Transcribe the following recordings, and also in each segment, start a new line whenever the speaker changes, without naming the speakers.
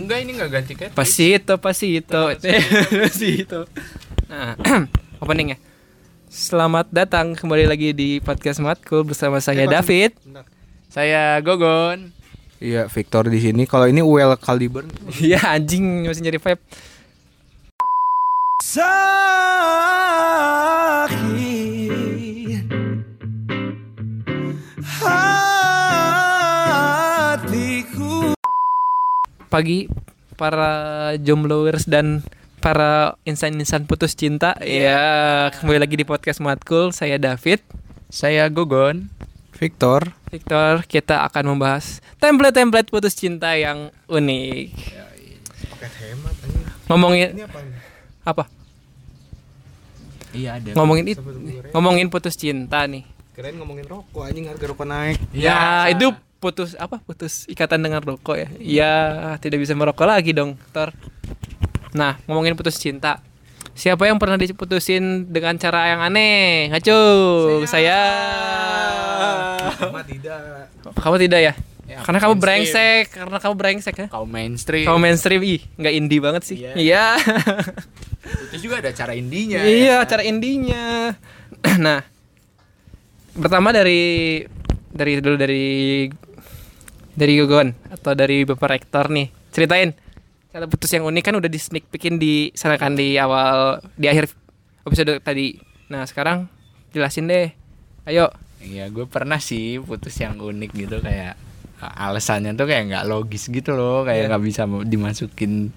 Enggak ini enggak ganti catfish.
Pasito, pasito. Pasito. Nah, opening ya. Selamat datang kembali lagi di podcast Matkul bersama saya David.
Saya Gogon.
Iya, Victor di sini. Kalau ini UL Caliber.
Iya anjing masih nyari vape. Pagi para jombloers dan para insan-insan putus cinta. Ya, kembali lagi di podcast Matkul. Saya David.
Saya Gogon.
Victor.
Victor, kita akan membahas template-template putus cinta yang unik.
Paket hemat anjing.
Ngomongin
Ini apa? ini?
apa?
Iya ada.
Ngomongin itu, ngomongin putus cinta nih.
Keren ngomongin rokok anjing harga rokok naik.
Ya, itu putus apa? Putus ikatan dengan rokok ya. Iya, tidak bisa merokok lagi dong, Tor. Nah, ngomongin putus cinta. Siapa yang pernah diputusin dengan cara yang aneh? Ngaco. Saya.
Sama tidak.
Kamu tidak ya?
Ya,
karena kamu
mainstream.
brengsek, karena kamu brengsek ya.
Kau mainstream.
Kamu mainstream ih, nggak indie banget sih.
Iya.
Iya.
Itu juga ada cara indinya.
Iya,
ya.
cara indinya. nah, pertama dari dari dulu dari dari Gogon atau dari Bapak Rektor nih. Ceritain cara putus yang unik kan udah di sneak peekin di sana kan di awal di akhir episode tadi. Nah, sekarang jelasin deh. Ayo.
Iya, gue pernah sih putus yang unik gitu kayak uh, alasannya tuh kayak nggak logis gitu loh, kayak
Iya.
nggak bisa mau dimasukin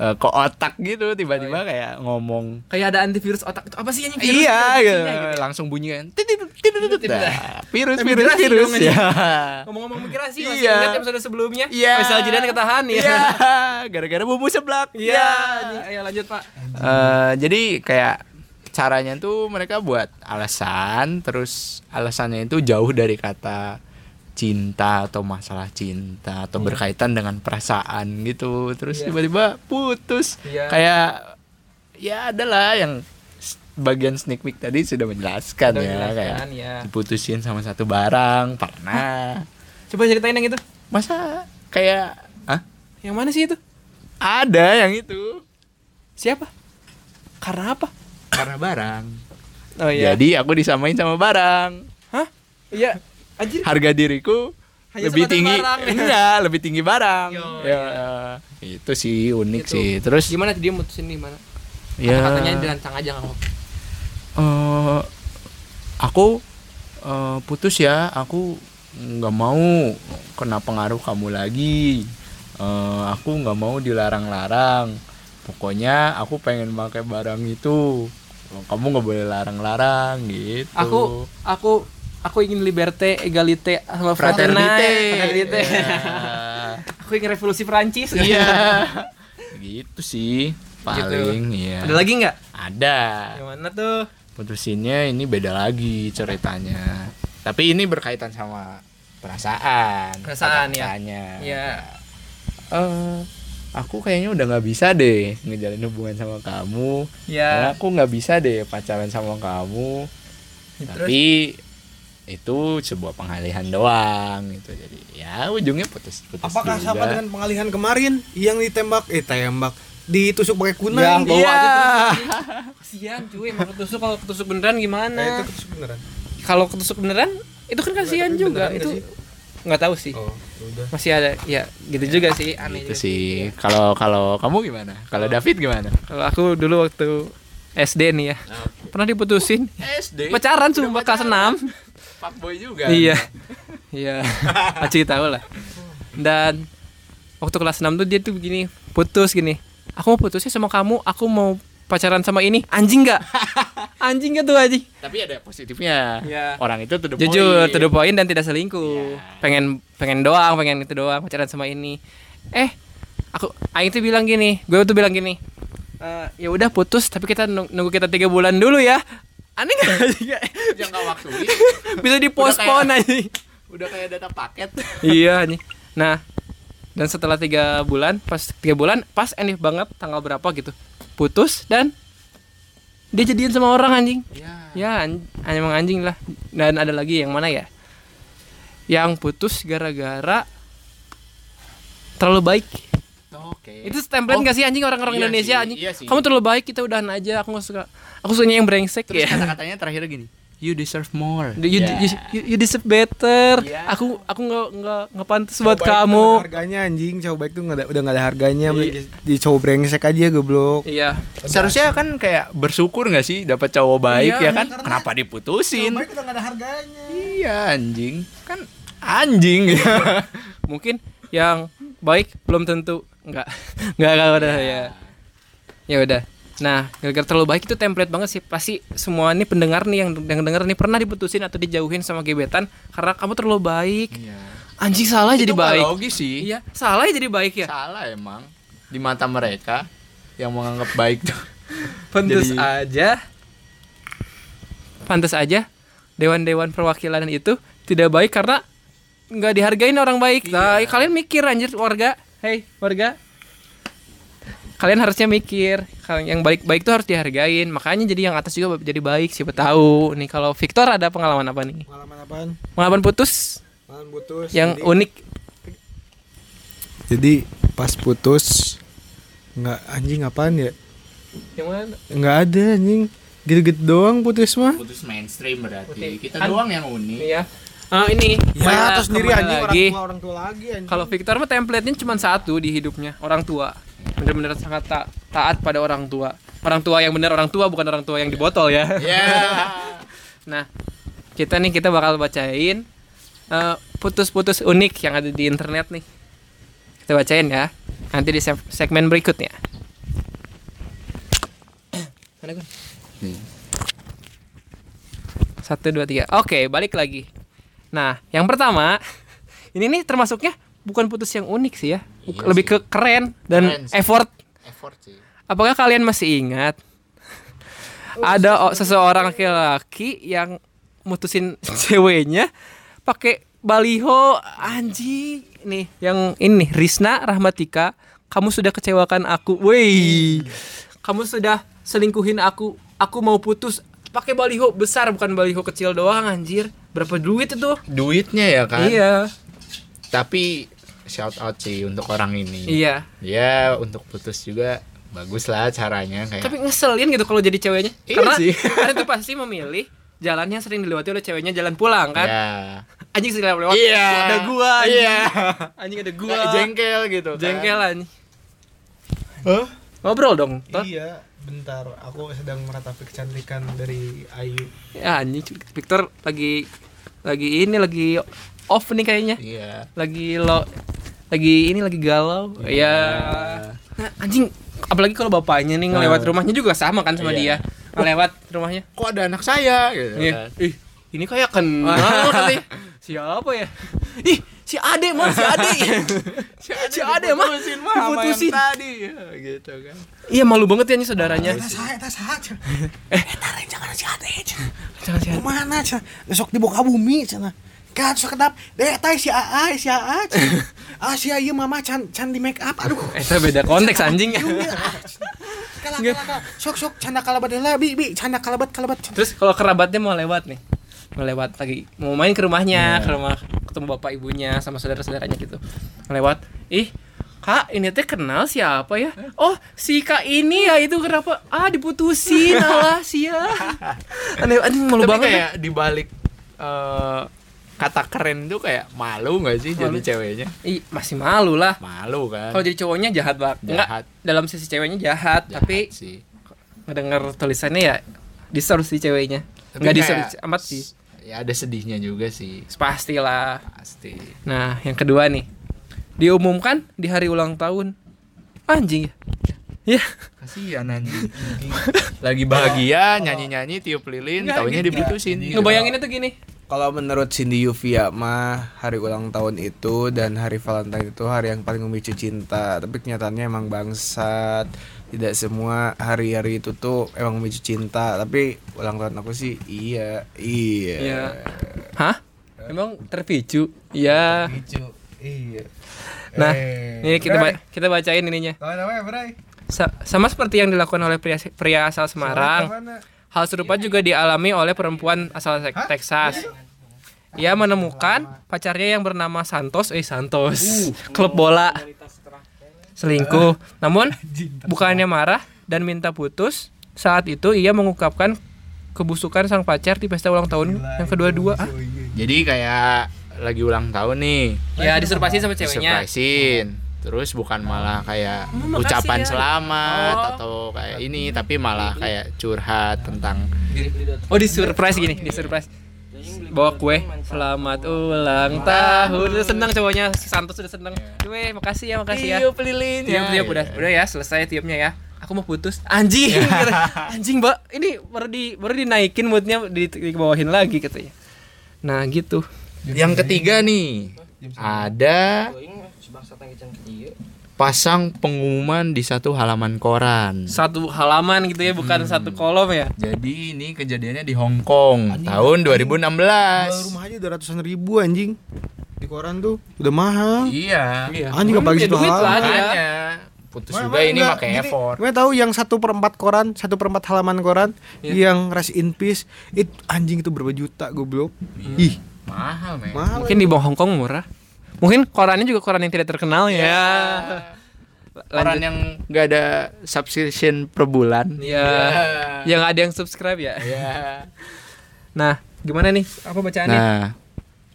uh, ke otak gitu tiba-tiba kayak ngomong
Kayak ada antivirus otak itu apa sih yang
iya gitu. langsung bunyi kan virus virus virus
dong ini.
ya
Ngomong-ngomong migrasi masih
Iya.
ingat episode sebelumnya?
Iya.
Misal jidan ketahan ya.
Iya, gara-gara bumbu seblak.
Iya. Ayo lanjut, Pak.
Eh, jadi kayak caranya tuh mereka buat alasan, terus alasannya itu jauh dari kata cinta atau masalah cinta atau berkaitan dengan perasaan gitu. Terus
Iya.
tiba-tiba putus.
Iya.
Kayak ya adalah yang bagian sneak peek tadi sudah menjelaskan
Udah
ya
menjelaskan,
kayak
ya.
diputusin sama satu barang pernah.
Coba ceritain yang itu.
Masa kayak ah
Yang mana sih itu?
ada yang itu
Siapa? Karena apa?
karena barang.
Oh
Jadi aku disamain sama barang.
Hah? Iya. Anjir.
Harga diriku
Hanya
lebih tinggi.
barang.
Enggak, lebih tinggi barang.
Yo,
ya, itu sih unik
Itu.
sih. Terus
gimana dia mutusin di mana?
ya
Katanya dilancang aja nggak
eh, aku eh, putus ya. Aku nggak mau kena pengaruh kamu lagi. Eh, aku nggak mau dilarang-larang. Pokoknya aku pengen pakai barang itu. Kamu nggak boleh larang-larang gitu.
Aku aku aku ingin liberté, égalité sama.
Fraternité. Iya.
aku ingin revolusi Prancis.
Iya. gitu sih paling iya.
Ada lagi nggak?
Ada.
Yang mana tuh?
Putusinnya ini beda lagi ceritanya. Tapi ini berkaitan sama perasaan.
Perasaan, ya. Iya.
Eh, aku kayaknya udah nggak bisa deh ngejalin hubungan sama kamu.
Ya.
Karena aku nggak bisa deh pacaran sama kamu.
Terus?
Tapi itu sebuah pengalihan doang gitu. Jadi ya ujungnya putus putus
Apakah
juga.
sama dengan pengalihan kemarin yang ditembak eh tembak ditusuk pakai
Ya,
kunai?
bawa
Iya.
aja. Kasihan cuy, emang ketusuk kalau ketusuk beneran gimana?
itu ketusuk beneran.
Kalau ketusuk beneran itu kan kasihan juga. Itu
nggak
tahu sih.
Oh, udah.
Masih ada ya gitu juga sih aneh
Gitu
juga.
sih. Kalau kalau kamu gimana? Kalau David gimana?
Kalau aku dulu waktu SD nih ya. Pernah diputusin.
SD.
Pacaran sumpah kelas 6.
Fuckboy juga.
Iya. Iya. Aci tahu lah. Dan waktu kelas 6 tuh dia tuh begini, putus gini. Aku mau putusnya sama kamu, aku mau pacaran sama ini. Anjing nggak? Anjing nggak tuh anjing?
Tapi ada positifnya.
Iya.
Orang itu tuh
Jujur, to the point dan tidak selingkuh.
Iya.
Pengen pengen doang, pengen itu doang pacaran sama ini. Eh, aku Aing tuh bilang gini, gue tuh bilang gini. "Eh, ya udah putus, tapi kita nung- nunggu kita tiga bulan dulu ya. Aneh gak?
Jangka waktu
Bisa dipospon aja.
udah kayak data paket.
iya nih. Nah, dan setelah tiga bulan, pas tiga bulan, pas enif banget tanggal berapa gitu, putus dan dia jadian sama orang anjing.
Iya.
Ya, an emang anjing lah. Dan ada lagi yang mana ya? Yang putus gara-gara terlalu baik.
Oke.
Itu template
Oh,
nggak sih anjing orang-orang
iya
Indonesia
sih,
anjing?
iya sih.
Kamu terlalu baik, kita udahan aja. Aku nggak suka. Aku sukanya yang brengsek
Terus
ya.
kata-katanya terakhir gini. You deserve more.
You,
Ya.
you, you, you deserve better.
Iya.
Aku aku nggak nggak nggak pantas buat
Cowok baik
kamu.
nggak ada harganya anjing cowok baik tuh nggak ada udah nggak ada harganya di cowok brengsek aja goblok
Iya.
Seharusnya kan kayak bersyukur gak sih dapat cowok baik
Iya,
ya kan? Kenapa diputusin?
udah nggak ada harganya
Iya anjing. Kan anjing ya.
Mungkin yang baik belum tentu nggak nggak nggak udah ya. Ya udah. Nah, gara-gara terlalu baik itu template banget sih. Pasti semua ini pendengar nih yang yang denger nih pernah diputusin atau dijauhin sama gebetan karena kamu terlalu baik. Anjing salah jadi
Itu nggak
baik.
logis sih.
Iya, salah ya jadi baik ya.
Salah emang di mata mereka yang menganggap baik tuh.
Pantes
Jadi-
aja Pantes aja Dewan-dewan perwakilan itu Tidak baik karena nggak dihargain orang baik Nah kalian mikir anjir warga Hei warga Kalian harusnya mikir kalau yang baik-baik tuh harus dihargain. Makanya jadi yang atas juga jadi baik Siapa tahu. Nih kalau Victor ada pengalaman apa nih?
Pengalaman apaan?
Pengalaman putus?
Pengalaman putus
Yang
jadi,
unik.
Jadi pas putus nggak anjing apaan ya?
Yang mana?
nggak ada anjing. Gitu-gitu doang putus mah.
Putus mainstream berarti.
Putih.
Kita
Kan-
doang yang unik.
Iya. Ah ini.
Ya terus sendiri anjing orang tua orang tua lagi anjing.
Kalau Victor mah template-nya cuma satu di hidupnya, orang tua. Bener-bener sangat ta- taat pada orang tua. Orang tua yang bener orang tua bukan orang tua yang di botol ya.
Ya.
Nah, kita nih kita bakal bacain eh, putus-putus unik yang ada di internet nih. Kita bacain ya. Nanti di seg- segmen berikutnya. Mana Gun? Satu dua tiga. Oke, balik lagi. Nah, yang pertama, ini nih termasuknya bukan putus yang unik sih ya,
Iya
lebih
sih.
ke keren dan
Keren sih.
effort.
Effort sih.
Apakah kalian masih ingat? Ada o- seseorang laki-laki yang mutusin ceweknya pakai baliho. Anjing nih yang ini Risna Rahmatika. Kamu sudah kecewakan aku. Woi kamu sudah selingkuhin aku. Aku mau putus. Pakai baliho besar bukan baliho kecil doang anjir. Berapa duit itu?
Duitnya ya kan.
iya.
Tapi shout out sih untuk orang ini.
iya
Ya untuk putus juga bagus lah caranya kayak.
tapi ngeselin gitu kalau jadi ceweknya
Iya
karena
sih.
karena itu pasti memilih jalan yang sering dilewati oleh ceweknya jalan pulang kan
Ya.
anjing sering lewat
Iya.
ada gua anjing.
Iya.
anjing ada gua
jengkel gitu. kan.
jengkel anjing
Hah?
ngobrol dong toh
iya bentar aku sedang meratapi kecantikan dari Ayu
ya anjing Victor lagi lagi ini lagi off nih kayaknya
Iya.
lagi lo lagi ini lagi galau ya nah, anjing apalagi kalau bapaknya nih ngelewat rumahnya juga sama kan sama
Iya.
dia ngelewat rumahnya
Kok ada anak saya gitu
Iya.
kan.
Ih, ini kayak kenal katanya. Siapa ya? Ih, si Ade mah, si Ade. si Ade mah
diputusin mah sama yang
diputusin.
tadi ya, gitu kan.
Iya malu banget ya nih saudaranya.
saya tas saja
Eh.
tarik jangan si ade
Jangan si Ade.
mana besok di boka bumi cina kan sok kedap deh tay si aa si aa ah si ayu mama can can di make up aduh
Eh, itu beda konteks anjing.
kalah kalah sok sok canda kalabat lah bi bi canda kalabat kalabat
Terus kalau kerabatnya mau lewat nih. Mau lewat lagi, mau main ke rumahnya, ke rumah ketemu bapak ibunya sama saudara-saudaranya gitu. Lewat, ih Kak, ini teh kenal siapa ya? Oh, si Kak ini ya itu kenapa? Ah, diputusin alah sia. Aneh, aneh malu
Tapi
banget.
kayak dibalik eh, kata keren tuh kayak malu nggak sih jadi
Malu.
ceweknya?
Ih, masih malu lah.
Malu kan.
Kalau jadi cowoknya jahat banget. Enggak,
Jahat.
dalam sisi ceweknya jahat,
Jahat
tapi
sih.
ngedenger tulisannya ya diserve si ceweknya.
Tapi
Enggak diserve amat sih.
Ya ada sedihnya juga sih.
Pastilah.
Pasti.
Nah, yang kedua nih. Diumumkan di hari ulang tahun. Anjing ya. Ya.
Kasihan anjing. Lagi bahagia nyanyi-nyanyi tiup lilin, taunya
gitu.
diputusin.
Ngebayanginnya tuh gini.
Kalau menurut Cindy Yuvia mah hari ulang tahun itu dan hari Valentine itu hari yang paling memicu cinta. Tapi kenyataannya emang bangsat. Tidak semua hari-hari itu tuh emang memicu cinta. Tapi ulang tahun aku sih iya, iya.
Iya. Hah? Emang terpicu? Iya.
Memicu, iya.
Nah,
Eh,
ini kita ba- kita bacain ininya.
Namanya Bray?
Sa- sama seperti yang dilakukan oleh pria, pria asal Semarang.
Mana?
Hal serupa juga dialami oleh perempuan asal Texas. Ia menemukan pacarnya yang bernama Santos, eh Santos, klub bola. selingkuh. Namun bukannya marah dan minta putus, saat itu ia mengungkapkan kebusukan sang pacar di pesta ulang tahun yang kedua-dua. Ah,
Jadi kayak lagi ulang tahun nih.
ya disurpasin sama ceweknya.
Surprisein. Terus bukan malah kayak
Oh,
ucapan
ya.
selamat
Oh.
atau kayak ini tapi malah kayak curhat tentang
Oh di surprise gini, di surprise. Bawa kue, selamat ulang tahun. Udah seneng cowoknya, si Santos udah seneng. Kue, makasih ya, makasih ya.
tiup lilin
Tiup, tiup, udah, udah ya, selesai tiupnya ya. Aku mau putus. Anjing, kata, anjing, mbak. Ini baru di baru dinaikin moodnya, di, dibawahin lagi katanya. Nah gitu.
Yang ketiga nih ada pasang pengumuman di satu halaman koran.
Satu halaman gitu ya, bukan satu kolom ya.
Jadi ini kejadiannya di Hong Kong tahun 2016.
rumah aja udah ratusan ribu anjing di koran tuh udah mahal
Iya.
Anjing apalagi satu
duit
halaman.
Makanya putus juga ini pakai effort.
Gue tahu yang satu perempat koran, satu perempat halaman koran, yang rest in peace, itu anjing itu berapa juta goblok. Ih,
Mahal, men.
mahal.
Mungkin di Hong Kong murah. Mungkin korannya juga koran yang tidak terkenal ya.
Orang yang nggak ada subscription per bulan.
Ya, yang ada yang subscribe ya.
Iya.
Nah, gimana nih? Apa bacaannya?
Nah,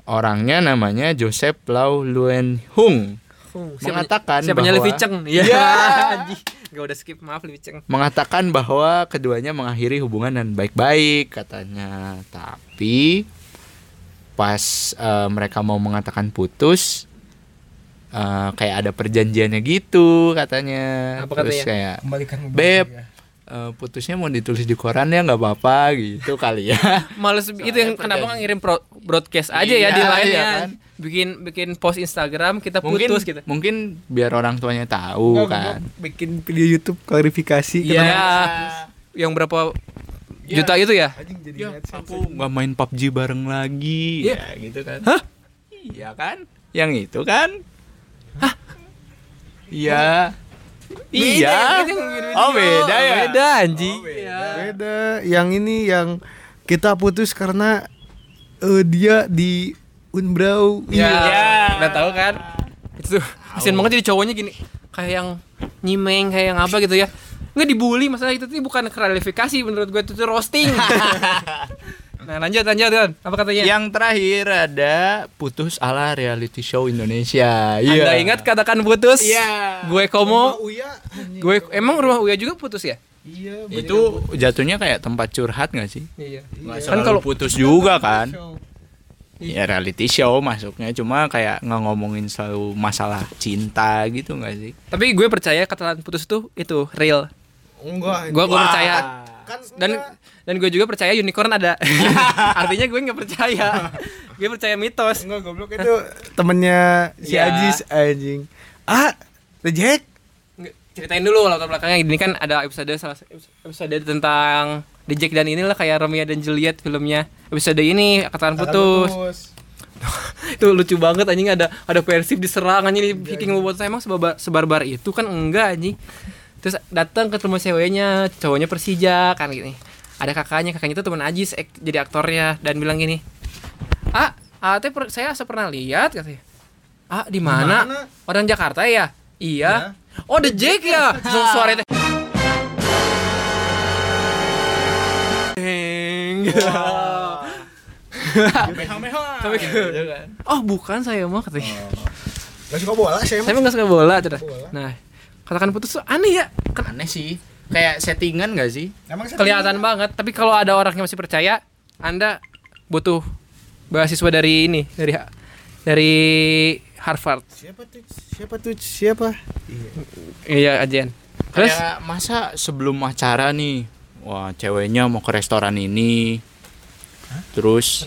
orangnya namanya Joseph Lau Luen Hung mengatakan
siapanya
bahwa-
Cheng. Iya.
Ya.
Anjing. Gak udah skip, maaf Cheng.
mengatakan bahwa keduanya mengakhiri hubungan dan baik-baik katanya. Tapi pas eh, mereka mau mengatakan putus eh, kayak ada perjanjiannya gitu katanya.
Apa
Terus
katanya?
kayak
Kembalikan
Beb, eh, putusnya mau ditulis di koran ya nggak apa-apa gitu kali ya.
Males itu yang kenapa nggak ngirim pro- broadcast aja
Iya,
ya di lain
iya
ya.
kan?
Bikin bikin post Instagram kita
mungkin
putus gitu.
mungkin biar orang tuanya tahu kan.
bikin video YouTube klarifikasi
Iya.
kenapa-
Yang berapa juta itu ya?
Anjing jadi
Ya, aku nggak main PUBG bareng lagi.
Iya.
Ya, gitu kan.
Hah?
Iya kan? Yang itu kan? Hah? Iya. Iya. Oh, beda ya?
Beda anjing.
Beda. Yang ini yang kita putus karena eh, dia di Unbrau.
Ya,
Iya.
udah tahu kan? Itu tuh, kasian banget jadi cowoknya gini, kayak yang nyimeng, kayak yang apa gitu ya. Nggak dibully masalah itu tuh bukan klarifikasi menurut gue itu tuh roasting. nah, lanjut lanjut kan. Apa katanya?
Yang terakhir ada putus ala reality show Indonesia.
Anda ingat katakan putus?
Iya.
Gue komo.
Uya.
Gue emang rumah Uya juga putus ya?
Iya.
Itu jatuhnya kayak tempat curhat gak sih?
Iya.
Kan kalau putus juga kan. Ya reality show masuknya cuma kayak nggak ngomongin selalu masalah cinta gitu nggak sih?
Tapi gue percaya katakan putus tuh itu real.
Enggak.
Gue gue percaya.
Kan
Dan dan gue juga percaya unicorn ada. Artinya gue nggak percaya. gue percaya mitos.
enggak goblok itu temennya si
Iya.
Ajis anjing. Ah, reject.
Nggak, ceritain dulu latar belakangnya ini kan ada episode salah episode tentang The Jack dan inilah kayak Romeo dan Juliet filmnya episode ini katakan putus itu lucu banget anjing ada ada persib diserang anjing di Viking Bobotoh emang sebarbar, sebarbar itu kan enggak anjing terus datang ke rumah ceweknya cowoknya Persija kan gini. Ada kakaknya kakaknya itu teman Ajis ek- jadi aktornya dan bilang gini ah ah per- saya asa pernah lihat katanya. Ah di mana? Orang Jakarta ya? Iya. Oh The Jack ya? Su- suara itu oh bukan saya mah katanya.
Gak suka bola saya
saya mah nggak suka bola cedera. nah katakan putus tuh aneh ya. Ken-
Aneh sih. Kayak settingan gak sih?
Emang
kelihatan banget. Tapi kalau ada orang yang masih percaya anda butuh beasiswa dari ini dari dari Harvard.
Siapa tuh? Siapa tuh? Siapa?
iya. Ajian terus?
Kayak masa sebelum acara nih, wah ceweknya mau ke restoran ini, terus?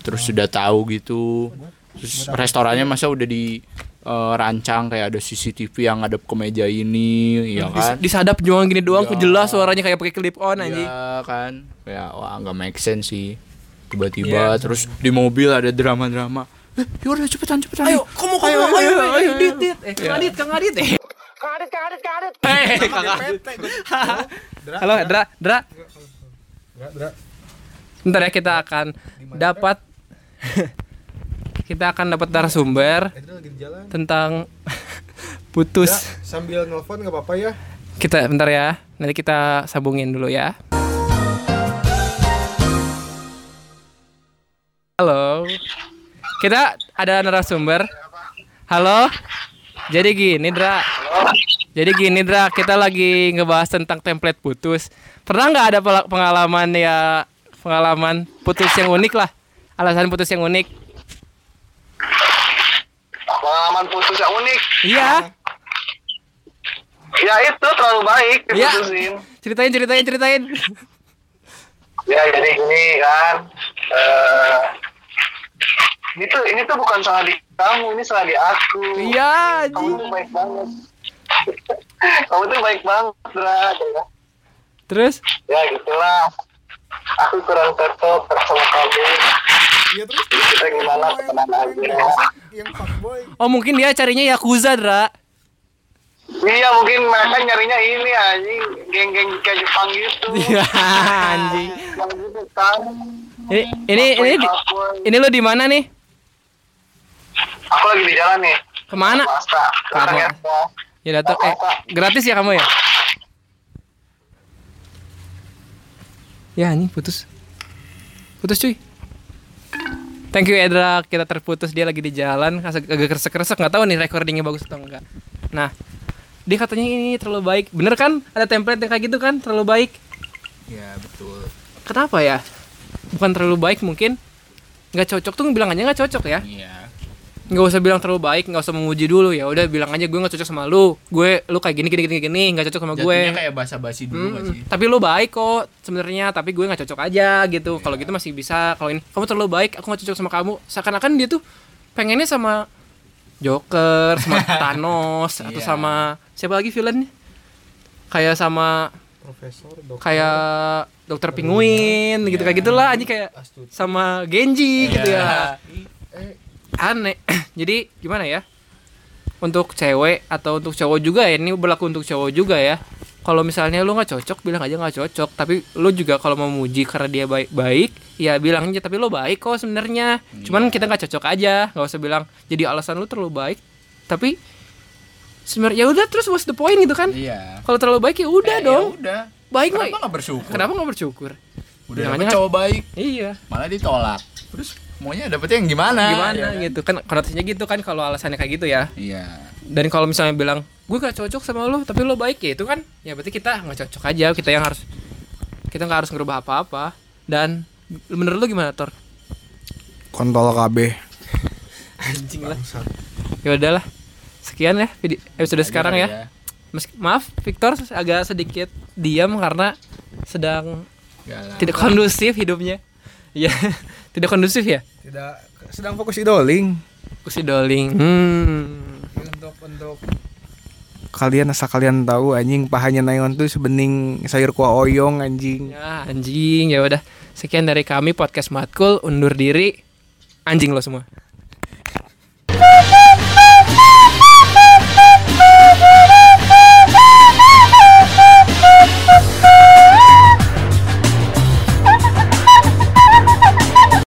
Terus sudah tahu gitu, terus restorannya masa udah di eh, rancang kayak ada CCTV yang ngadep ke meja ini, ya kan?
disadap jualan gini doang kok jelas suaranya kayak pakai clip on anjing
Iya kan, kayak wah nggak make sense sih. Tiba-tiba terus di mobil ada drama-drama. Eh, yaudah cepetan cepetan.
ayo kamu kamu ayo ayo ayo dit dit eh kang adit kang adit eh
Kang Adit, Kang Adit, Kang Adit.
Eh, Kang Adit. Halo, Dra, Dra. Bentar ya kita akan dapat kita akan dapat narasumber tentang putus.
sambil nelfon nggak apa-apa ya.
Kita bentar ya. Nanti kita sambungin dulu ya. Halo. Kita ada narasumber. Halo. Jadi gini, Dra. Jadi gini, Dra, kita lagi ngebahas tentang template putus. Pernah nggak ada pengalaman ya pengalaman putus yang unik lah? Alasan putus yang unik.
Pengalaman putus yang unik
Iya.
ya itu terlalu baik
Iya.
diputusin
Ceritain, ceritain, ceritain.
ya jadi gini kan eh ini tuh ini tuh bukan salah di kamu ini salah di aku
Iya,
kamu tuh baik banget kamu tuh baik banget Dra.
Terus?
ya gitulah aku kurang cocok sama kamu
Iya terus
kita gimana temenan aja
yang fuckboy.
Oh, mungkin dia carinya Yakuza, Dra.
iya mungkin mereka nyarinya ini anjing geng-geng kayak Jepang gitu
Iya, anjing.
gitu kan
Ini ini ini di- ini lo di mana nih?
aku lagi di jalan nih Ke mana?
Kamu.
ya.
Ya datang eh gratis ya kamu ya? Ya anjing putus. Putus cuy. Thank you Edra, kita terputus dia lagi di jalan, agak kresek-kresek nggak tahu nih recordingnya bagus atau enggak. Nah, dia katanya ini terlalu baik. Bener kan? Ada template yang kayak gitu kan? Terlalu baik.
Ya betul.
Kenapa ya? Bukan terlalu baik mungkin. Nggak cocok tuh bilang aja nggak cocok ya.
Iya.
Nggak usah bilang terlalu baik nggak usah memuji dulu. Ya udah bilang aja gue nggak cocok sama lu. Gue lu kayak gini gini gini gini nggak cocok sama gue.
Jatuhnya kayak basa-basi dulu
Hmm,
sih?
tapi lu baik kok sebenarnya tapi gue nggak cocok aja gitu. Kalau gitu masih bisa. Kalau ini kamu terlalu baik aku nggak cocok sama kamu. Seakan-akan dia tuh pengennya sama Joker sama Thanos atau
Iya.
sama siapa lagi villainnya? Kayak sama
Profesor, dokter.
kayak dokter penguin gitu kayak gitulah. Aja kayak sama Genji gitu ya aneh. Jadi gimana ya? Untuk cewek atau untuk cowok juga ya ini berlaku untuk cowok juga ya. Kalau misalnya lu nggak cocok bilang aja nggak cocok. Tapi lu juga kalau mau muji karena dia baik baik ya bilang aja tapi lu baik kok sebenarnya. Cuman kita nggak cocok aja nggak usah bilang. Jadi alasan lu terlalu baik tapi sebenarnya ya udah terus what's the point? gitu kan?
Iya.
kalau terlalu baik ya udah
Eh,
dong.
ya udah.
baik
Kenapa nggak? bersyukur?
kenapa nggak bersyukur?
Udah
aja
cowok baik,
iya.
Malah ditolak. Terus maunya dapetnya yang gimana?
gimana
ya kan?
gitu. Kan konotasinya gitu kan kalau alasannya kayak gitu ya.
Iya.
dan kalau misalnya bilang gue gak cocok sama lo tapi lo baik ya itu kan ya berarti kita nggak cocok aja. Kita yang harus kita nggak harus ngerubah apa-apa. Dan menurut lo gimana Tor?
Kontol KB.
anjing lah. Ya udahlah. Sekian ya video episode sekarang ya.
kali
Meski, maaf Victor agak sedikit diam karena sedang
Galang.
tidak kondusif hidupnya ya tidak kondusif ya?
Tidak. Sedang fokus idoling.
kusi doling hmm.
Untuk untuk. Kalian asal kalian tahu anjing pahanya nayon tuh sebening sayur kuah oyong anjing.
ya anjing. Ya udah. Sekian dari kami podcast matkul. Undur diri. Anjing lo semua